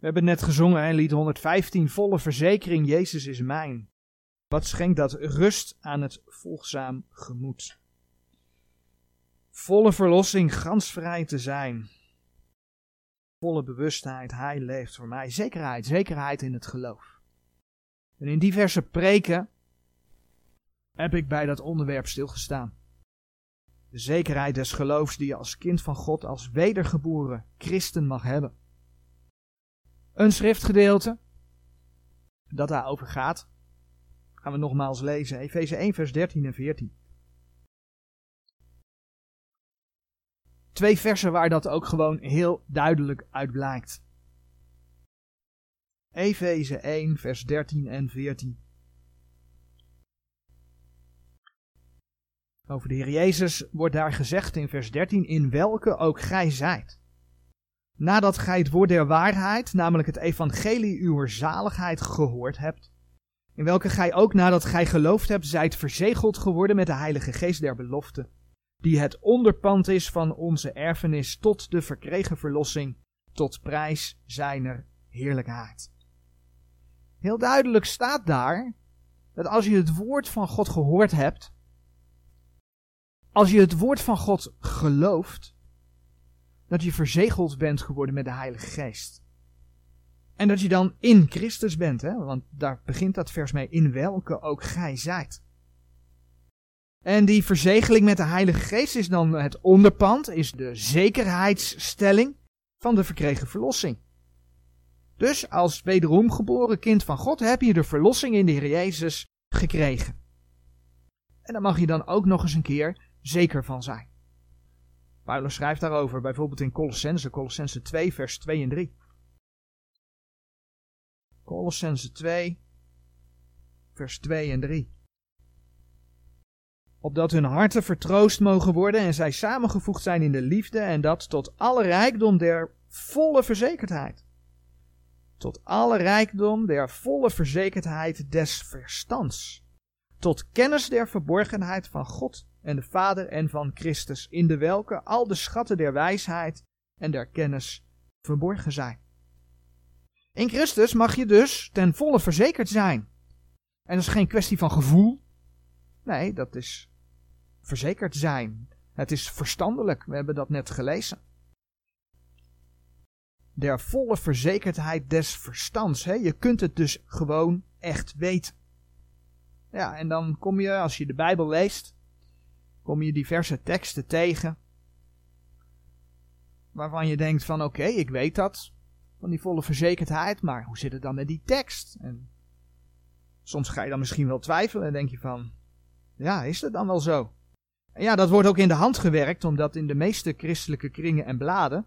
We hebben net gezongen in lied 115, volle verzekering, Jezus is mijn. Wat schenkt dat rust aan het volgzaam gemoed. Volle verlossing, gansvrij te zijn. Volle bewustheid, Hij leeft voor mij. Zekerheid, zekerheid in het geloof. En in diverse preken heb ik bij dat onderwerp stilgestaan. De zekerheid des geloofs die je als kind van God, als wedergeboren christen mag hebben. Een schriftgedeelte dat daarover gaat, gaan we nogmaals lezen. Efeze 1, vers 13 en 14. Twee versen waar dat ook gewoon heel duidelijk uit blijkt. Efeze 1, vers 13 en 14. Over de Heer Jezus wordt daar gezegd in vers 13, in welke ook gij zijt. Nadat gij het woord der waarheid, namelijk het evangelie uw zaligheid, gehoord hebt, in welke gij ook nadat gij geloofd hebt, zijt verzegeld geworden met de Heilige Geest der belofte, die het onderpand is van onze erfenis tot de verkregen verlossing, tot prijs zijner heerlijkheid. Heel duidelijk staat daar dat als je het woord van God gehoord hebt, als je het woord van God gelooft, dat je verzegeld bent geworden met de Heilige Geest. En dat je dan in Christus bent, hè? want daar begint dat vers mee, in welke ook gij zijt. En die verzegeling met de Heilige Geest is dan het onderpand, is de zekerheidsstelling van de verkregen verlossing. Dus als wederom geboren kind van God heb je de verlossing in de Heer Jezus gekregen. En daar mag je dan ook nog eens een keer zeker van zijn. Paulus schrijft daarover bijvoorbeeld in Colossense, Colossense 2, vers 2 en 3. Colossense 2, vers 2 en 3. Opdat hun harten vertroost mogen worden en zij samengevoegd zijn in de liefde en dat tot alle rijkdom der volle verzekerdheid. Tot alle rijkdom der volle verzekerdheid des verstands. Tot kennis der verborgenheid van God en de Vader en van Christus, in de welke al de schatten der wijsheid en der kennis verborgen zijn. In Christus mag je dus ten volle verzekerd zijn. En dat is geen kwestie van gevoel. Nee, dat is verzekerd zijn. Het is verstandelijk. We hebben dat net gelezen. Der volle verzekerdheid des verstands. Hè? Je kunt het dus gewoon echt weten. Ja, en dan kom je, als je de Bijbel leest, kom je diverse teksten tegen. Waarvan je denkt van oké, ik weet dat. Van die volle verzekerdheid, maar hoe zit het dan met die tekst? En soms ga je dan misschien wel twijfelen en denk je van, ja, is het dan wel zo? En ja, dat wordt ook in de hand gewerkt, omdat in de meeste christelijke kringen en bladen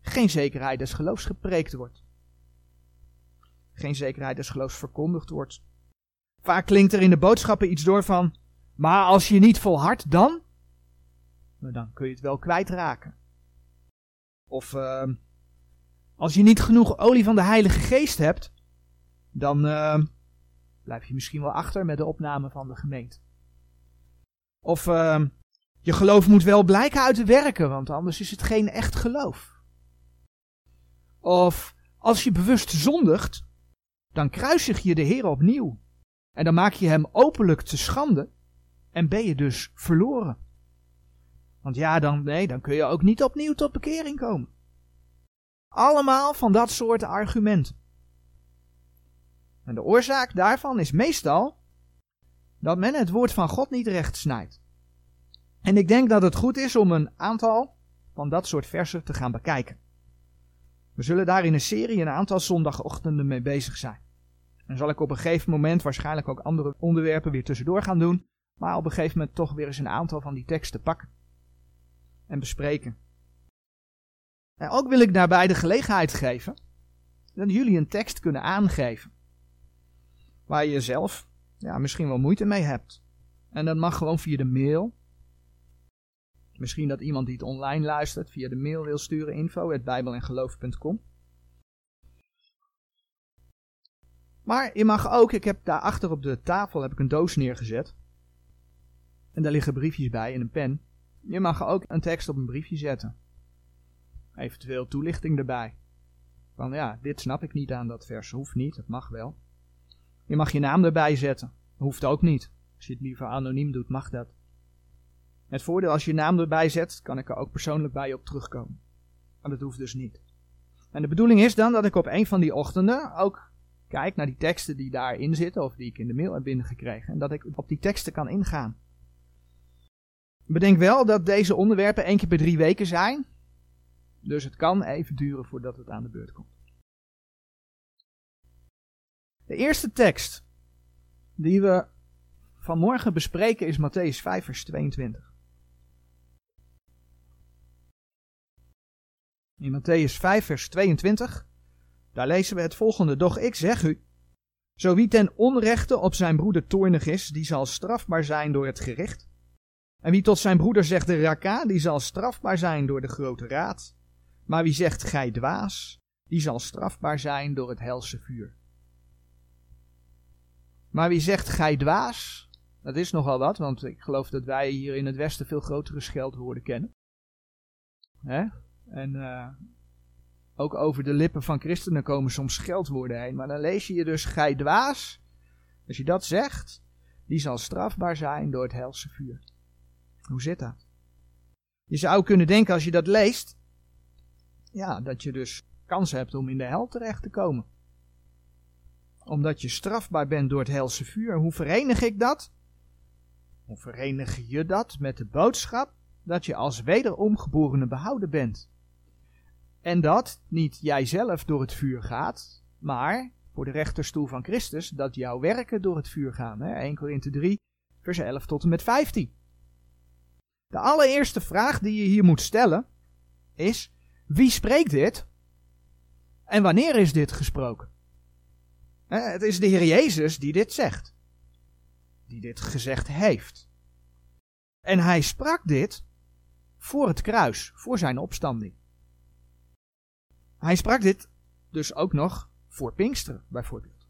geen zekerheid des geloofs gepreekt wordt. Geen zekerheid des geloofs verkondigd wordt. Vaak klinkt er in de boodschappen iets door van, maar als je niet volhardt, dan? Nou, dan kun je het wel kwijtraken. Of uh, als je niet genoeg olie van de Heilige Geest hebt, dan uh, blijf je misschien wel achter met de opname van de gemeente. Of uh, je geloof moet wel blijken uit de werken, want anders is het geen echt geloof. Of als je bewust zondigt, dan kruisig je de Heer opnieuw. En dan maak je hem openlijk te schande en ben je dus verloren. Want ja, dan, nee, dan kun je ook niet opnieuw tot bekering komen. Allemaal van dat soort argumenten. En de oorzaak daarvan is meestal dat men het woord van God niet recht snijdt. En ik denk dat het goed is om een aantal van dat soort versen te gaan bekijken. We zullen daar in een serie een aantal zondagochtenden mee bezig zijn. En zal ik op een gegeven moment waarschijnlijk ook andere onderwerpen weer tussendoor gaan doen. Maar op een gegeven moment toch weer eens een aantal van die teksten pakken. En bespreken. En ook wil ik daarbij de gelegenheid geven dat jullie een tekst kunnen aangeven. Waar je zelf ja, misschien wel moeite mee hebt. En dat mag gewoon via de mail. Misschien dat iemand die het online luistert via de mail wil sturen info.bijbelengeloof.com Maar je mag ook, ik heb daar achter op de tafel heb ik een doos neergezet. En daar liggen briefjes bij en een pen. Je mag ook een tekst op een briefje zetten. Eventueel toelichting erbij. Van ja, dit snap ik niet aan dat vers. Hoeft niet, het mag wel. Je mag je naam erbij zetten. Hoeft ook niet. Als je het liever anoniem doet, mag dat. Het voordeel als je je naam erbij zet, kan ik er ook persoonlijk bij op terugkomen. Maar dat hoeft dus niet. En de bedoeling is dan dat ik op een van die ochtenden ook kijk naar die teksten die daarin zitten, of die ik in de mail heb binnengekregen, en dat ik op die teksten kan ingaan. Bedenk wel dat deze onderwerpen één keer per drie weken zijn, dus het kan even duren voordat het aan de beurt komt. De eerste tekst die we vanmorgen bespreken is Matthäus 5, vers 22. In Matthäus 5, vers 22, daar lezen we het volgende. Doch ik zeg u, zo wie ten onrechte op zijn broeder toornig is, die zal strafbaar zijn door het gericht. En wie tot zijn broeder zegt de raka, die zal strafbaar zijn door de grote raad. Maar wie zegt gij dwaas, die zal strafbaar zijn door het helse vuur. Maar wie zegt gij dwaas, dat is nogal wat, want ik geloof dat wij hier in het Westen veel grotere scheldwoorden kennen. Hè? En uh, ook over de lippen van christenen komen soms scheldwoorden heen. Maar dan lees je je dus gij dwaas. Als je dat zegt, die zal strafbaar zijn door het helse vuur. Hoe zit dat? Je zou kunnen denken als je dat leest, ja, dat je dus kans hebt om in de hel terecht te komen. Omdat je strafbaar bent door het helse vuur. Hoe verenig ik dat? Hoe verenig je dat met de boodschap dat je als wederomgeborene behouden bent? En dat niet jijzelf door het vuur gaat, maar voor de rechterstoel van Christus dat jouw werken door het vuur gaan. Hè? 1 Korinthe 3, vers 11 tot en met 15. De allereerste vraag die je hier moet stellen is: wie spreekt dit? En wanneer is dit gesproken? Het is de Heer Jezus die dit zegt. Die dit gezegd heeft. En hij sprak dit voor het kruis, voor zijn opstanding. Hij sprak dit dus ook nog voor Pinksteren, bijvoorbeeld.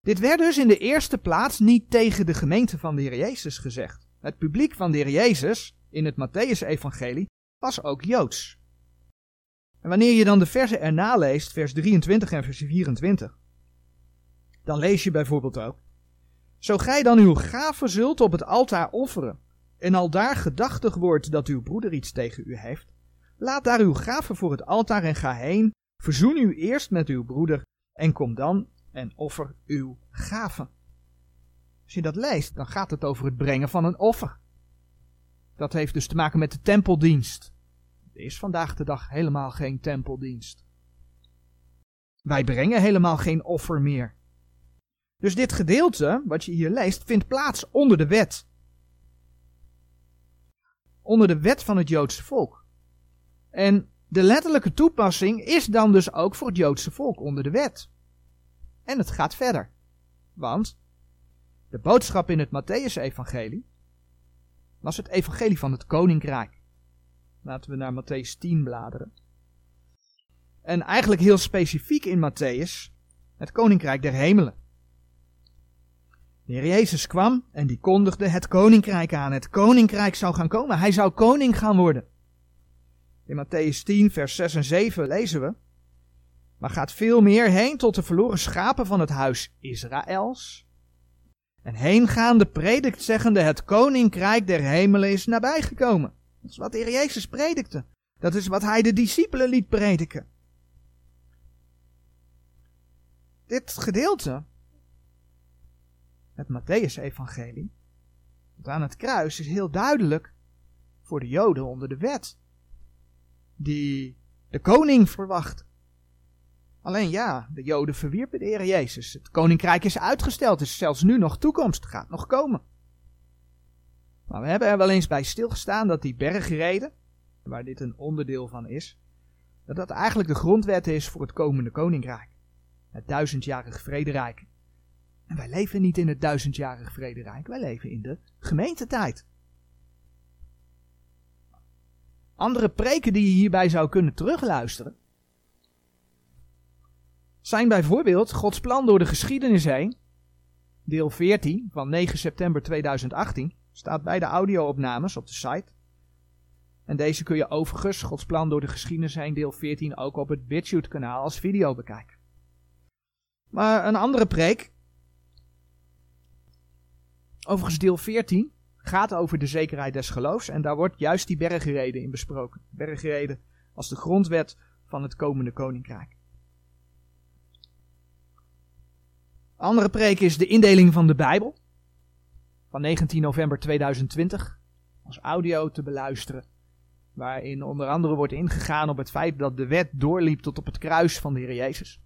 Dit werd dus in de eerste plaats niet tegen de gemeente van de Heer Jezus gezegd. Het publiek van de Heer Jezus in het Matthäus-evangelie was ook Joods. En wanneer je dan de versen erna leest, vers 23 en vers 24, dan lees je bijvoorbeeld ook: Zo gij dan uw gave zult op het altaar offeren, en al daar gedachtig wordt dat uw broeder iets tegen u heeft, Laat daar uw gave voor het altaar en ga heen. Verzoen u eerst met uw broeder en kom dan en offer uw gave. Als je dat leest, dan gaat het over het brengen van een offer. Dat heeft dus te maken met de tempeldienst. Er is vandaag de dag helemaal geen tempeldienst. Wij brengen helemaal geen offer meer. Dus dit gedeelte, wat je hier leest, vindt plaats onder de wet. Onder de wet van het Joodse volk. En de letterlijke toepassing is dan dus ook voor het Joodse volk onder de wet. En het gaat verder. Want de boodschap in het Matthäus-evangelie was het evangelie van het koninkrijk. Laten we naar Matthäus 10 bladeren. En eigenlijk heel specifiek in Matthäus het koninkrijk der hemelen. De Heer Jezus kwam en die kondigde het koninkrijk aan. Het koninkrijk zou gaan komen. Hij zou koning gaan worden. In Matthäus 10, vers 6 en 7 lezen we. Maar gaat veel meer heen tot de verloren schapen van het huis Israëls. En heengaande predikt zeggende, het koninkrijk der hemelen is nabijgekomen. Dat is wat de Heer Jezus predikte. Dat is wat hij de discipelen liet prediken. Dit gedeelte, het Matthäus-evangelie, aan het kruis is heel duidelijk voor de Joden onder de wet die de koning verwacht. Alleen ja, de Joden verwierpen de Heer Jezus. Het koninkrijk is uitgesteld, is zelfs nu nog toekomst, gaat nog komen. Maar we hebben er wel eens bij stilgestaan dat die bergreden, waar dit een onderdeel van is, dat dat eigenlijk de grondwet is voor het komende koninkrijk. Het duizendjarig vrederijk. En wij leven niet in het duizendjarig vrederijk, wij leven in de gemeentetijd. Andere preken die je hierbij zou kunnen terugluisteren, zijn bijvoorbeeld Gods plan door de geschiedenis heen, deel 14 van 9 september 2018, staat bij de audio-opnames op de site. En deze kun je overigens, Gods plan door de geschiedenis heen, deel 14, ook op het BitChute kanaal als video bekijken. Maar een andere preek, overigens deel 14, gaat over de zekerheid des geloofs. En daar wordt juist die bergreden in besproken. Bergreden als de grondwet van het komende koninkrijk. Andere preek is de indeling van de Bijbel. Van 19 november 2020. Als audio te beluisteren. Waarin onder andere wordt ingegaan op het feit dat de wet doorliep tot op het kruis van de Heer Jezus.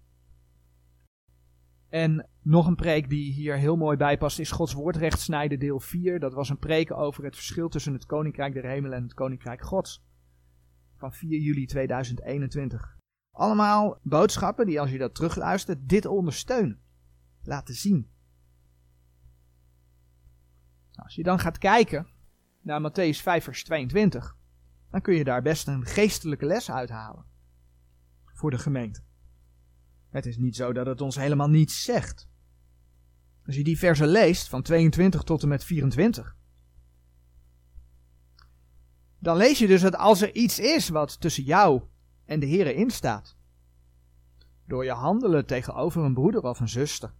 En nog een preek die hier heel mooi bij past is Gods woord snijden deel 4. Dat was een preek over het verschil tussen het Koninkrijk der Hemelen en het Koninkrijk Gods. Van 4 juli 2021. Allemaal boodschappen die als je dat terugluistert dit ondersteunen. Laten zien. Nou, als je dan gaat kijken naar Matthäus 5 vers 22. Dan kun je daar best een geestelijke les uithalen. Voor de gemeente. Het is niet zo dat het ons helemaal niets zegt. Als je die versen leest, van 22 tot en met 24, dan lees je dus dat als er iets is wat tussen jou en de Here instaat, door je handelen tegenover een broeder of een zuster,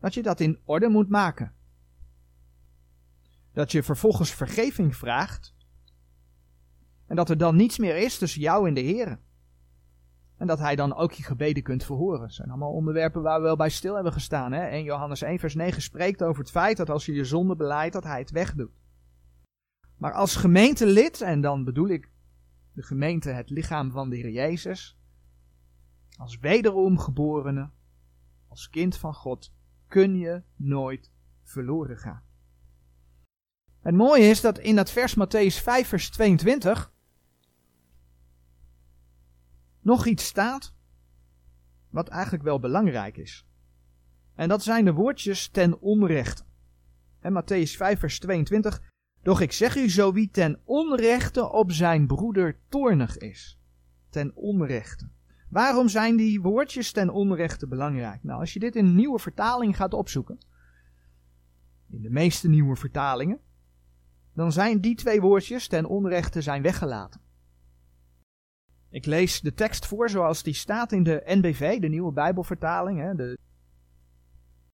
dat je dat in orde moet maken. Dat je vervolgens vergeving vraagt en dat er dan niets meer is tussen jou en de Here. En dat hij dan ook je gebeden kunt verhoren. Dat zijn allemaal onderwerpen waar we wel bij stil hebben gestaan. Hè? En Johannes 1 vers 9 spreekt over het feit dat als je je zonde beleidt, dat hij het wegdoet. Maar als gemeentelid, en dan bedoel ik de gemeente, het lichaam van de Heer Jezus, als wederom geborene, als kind van God, kun je nooit verloren gaan. Het mooie is dat in dat vers Matthäus 5 vers 22 nog iets staat wat eigenlijk wel belangrijk is. En dat zijn de woordjes ten onrechte. En Matthäus 5 vers 22. Doch ik zeg u zo wie ten onrechte op zijn broeder toornig is. Ten onrechte. Waarom zijn die woordjes ten onrechte belangrijk? Nou, als je dit in een nieuwe vertaling gaat opzoeken, in de meeste nieuwe vertalingen, dan zijn die twee woordjes ten onrechte zijn weggelaten. Ik lees de tekst voor zoals die staat in de NBV, de nieuwe Bijbelvertaling, hè, de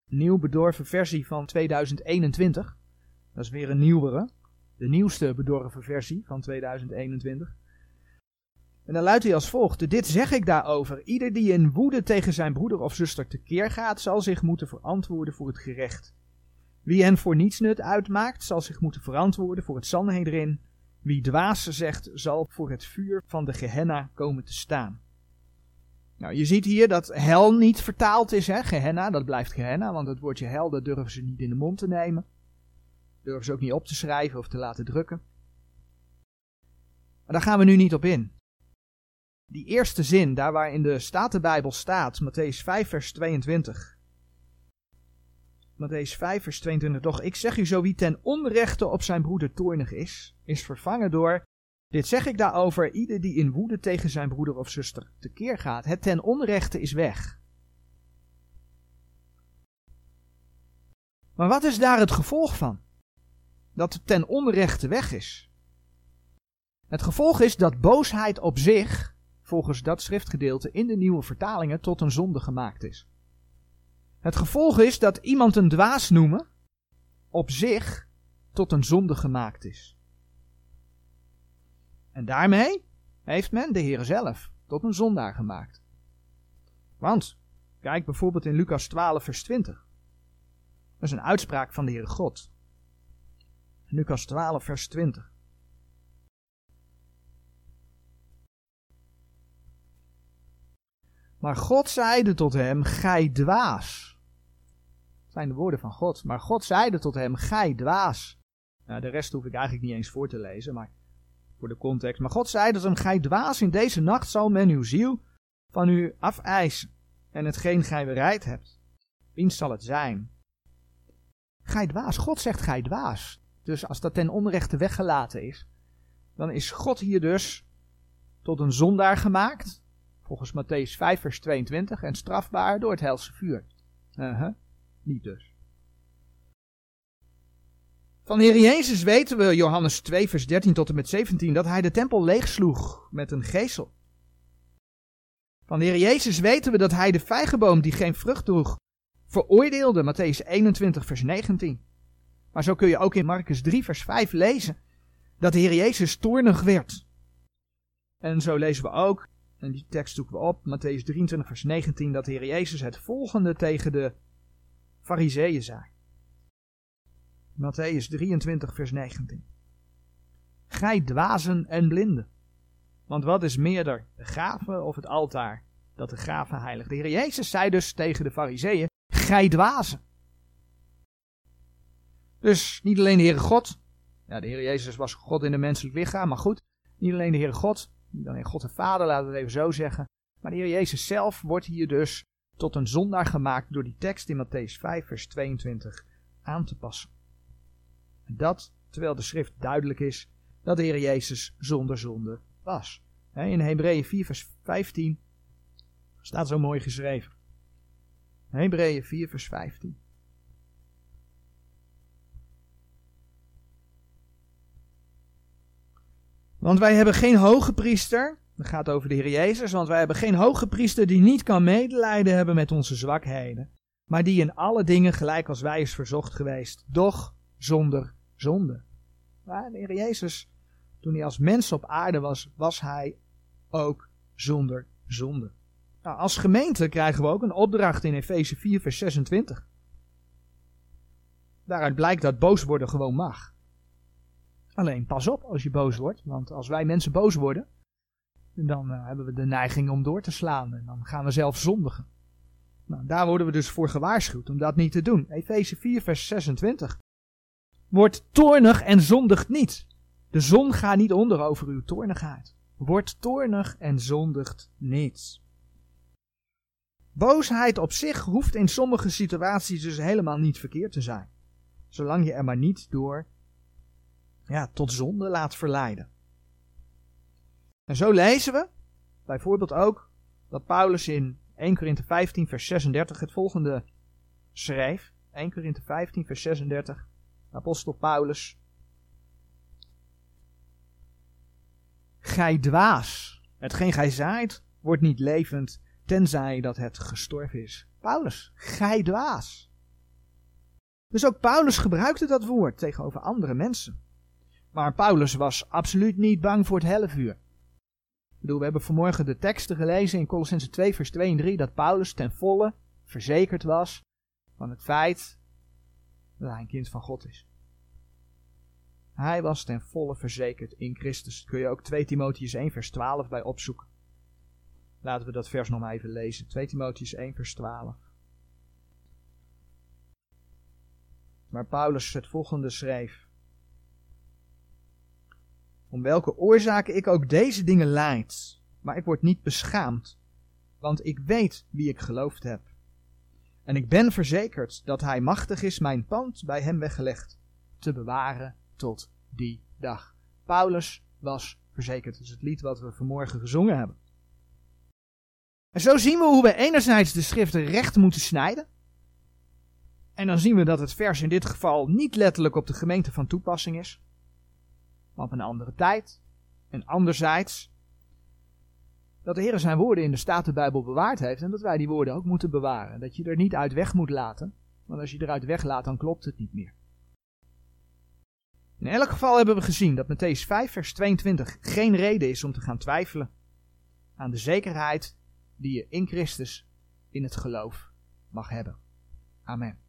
nieuw bedorven versie van 2021. Dat is weer een nieuwere, de nieuwste bedorven versie van 2021. En dan luidt hij als volgt: Dit zeg ik daarover. Ieder die in woede tegen zijn broeder of zuster tekeer gaat, zal zich moeten verantwoorden voor het gerecht. Wie hen voor niets nut uitmaakt, zal zich moeten verantwoorden voor het Sanhedrin. Wie dwaas zegt, zal voor het vuur van de Gehenna komen te staan. Nou, je ziet hier dat hel niet vertaald is, hè? Gehenna, dat blijft Gehenna, want het woordje hel, dat durven ze niet in de mond te nemen. Durven ze ook niet op te schrijven of te laten drukken. Maar daar gaan we nu niet op in. Die eerste zin, daar waar in de Statenbijbel staat, Matthäus 5 vers 22. Matthäus 5, vers 22. Doch ik zeg u zo, wie ten onrechte op zijn broeder toornig is, is vervangen door. Dit zeg ik daarover, ieder die in woede tegen zijn broeder of zuster tekeer gaat. Het ten onrechte is weg. Maar wat is daar het gevolg van? Dat het ten onrechte weg is. Het gevolg is dat boosheid op zich, volgens dat schriftgedeelte in de nieuwe vertalingen, tot een zonde gemaakt is. Het gevolg is dat iemand een dwaas noemen op zich tot een zonde gemaakt is. En daarmee heeft men de Heer zelf tot een zondaar gemaakt. Want, kijk bijvoorbeeld in Lucas 12, vers 20. Dat is een uitspraak van de Heere God. Lucas 12, vers 20. Maar God zeide tot hem, gij dwaas zijn de woorden van God. Maar God zeide tot hem, gij dwaas. Nou, de rest hoef ik eigenlijk niet eens voor te lezen, maar voor de context. Maar God zei tot hem, gij dwaas, in deze nacht zal men uw ziel van u afeisen. En hetgeen gij bereid hebt, wiens zal het zijn? Gij dwaas, God zegt gij dwaas. Dus als dat ten onrechte weggelaten is, dan is God hier dus tot een zondaar gemaakt, volgens Matthäus 5 vers 22, en strafbaar door het helse vuur. Uh -huh. Niet dus. Van de Heer Jezus weten we, Johannes 2, vers 13 tot en met 17, dat hij de tempel leegsloeg met een geesel. Van de Heer Jezus weten we dat hij de vijgenboom die geen vrucht droeg, veroordeelde, Matthäus 21, vers 19. Maar zo kun je ook in Marcus 3, vers 5 lezen dat de Heer Jezus toornig werd. En zo lezen we ook, en die tekst zoeken we op, Matthäus 23, vers 19, dat de Heer Jezus het volgende tegen de Fariseeën zei. Matthäus 23, vers 19. Gij dwazen en blinden. Want wat is meerder, de gave of het altaar, dat de gave heiligt? De Heer Jezus zei dus tegen de Fariseeën, gij dwazen. Dus niet alleen de Heere God, ja, de Heer Jezus was God in een menselijk lichaam, maar goed, niet alleen de Heere God, niet alleen God de Vader, laten we het even zo zeggen, maar de Heer Jezus zelf wordt hier dus tot een zondaar gemaakt door die tekst in Matthäus 5, vers 22 aan te passen. En dat terwijl de schrift duidelijk is dat de Heer Jezus zonder zonde was. In Hebreeën 4, vers 15 staat zo mooi geschreven. Hebreeën 4, vers 15. Want wij hebben geen hoge priester, dat gaat over de Heer Jezus, want wij hebben geen hoge priester die niet kan medelijden hebben met onze zwakheden, maar die in alle dingen gelijk als wij is verzocht geweest, doch zonder zonde. Maar de Heer Jezus, toen hij als mens op aarde was, was hij ook zonder zonde. Nou, als gemeente krijgen we ook een opdracht in Efeze 4, vers 26. Daaruit blijkt dat boos worden gewoon mag. Alleen pas op als je boos wordt, want als wij mensen boos worden, dan uh, hebben we de neiging om door te slaan en dan gaan we zelf zondigen. Nou, daar worden we dus voor gewaarschuwd om dat niet te doen. Efeze 4, vers 26. Word toornig en zondigt niet. De zon gaat niet onder over uw toornigheid. Word toornig en zondigt niet. Boosheid op zich hoeft in sommige situaties dus helemaal niet verkeerd te zijn. Zolang je er maar niet door ja, tot zonde laat verleiden. En zo lezen we bijvoorbeeld ook dat Paulus in 1 Korinthe 15 vers 36 het volgende schreef. 1 Korinthe 15 vers 36. Apostel Paulus. Gij dwaas, hetgeen gij zaait, wordt niet levend, tenzij dat het gestorven is. Paulus, gij dwaas. Dus ook Paulus gebruikte dat woord tegenover andere mensen. Maar Paulus was absoluut niet bang voor het hellevuur. Ik bedoel, we hebben vanmorgen de teksten gelezen in Colossense 2 vers 2 en 3 dat Paulus ten volle verzekerd was van het feit dat hij een kind van God is. Hij was ten volle verzekerd in Christus. kun je ook 2 Timotheus 1 vers 12 bij opzoeken. Laten we dat vers nog maar even lezen. 2 Timotheus 1 vers 12. Maar Paulus het volgende schreef. Om welke oorzaken ik ook deze dingen leid. Maar ik word niet beschaamd, want ik weet wie ik geloofd heb. En ik ben verzekerd dat hij machtig is mijn pand bij hem weggelegd te bewaren tot die dag. Paulus was verzekerd. Dat is het lied wat we vanmorgen gezongen hebben. En zo zien we hoe we enerzijds de schriften recht moeten snijden. En dan zien we dat het vers in dit geval niet letterlijk op de gemeente van toepassing is maar op een andere tijd. En anderzijds dat de Heer zijn woorden in de Statenbijbel bewaard heeft en dat wij die woorden ook moeten bewaren. Dat je er niet uit weg moet laten, want als je eruit weglaat dan klopt het niet meer. In elk geval hebben we gezien dat Matthäus 5 vers 22 geen reden is om te gaan twijfelen aan de zekerheid die je in Christus in het geloof mag hebben. Amen.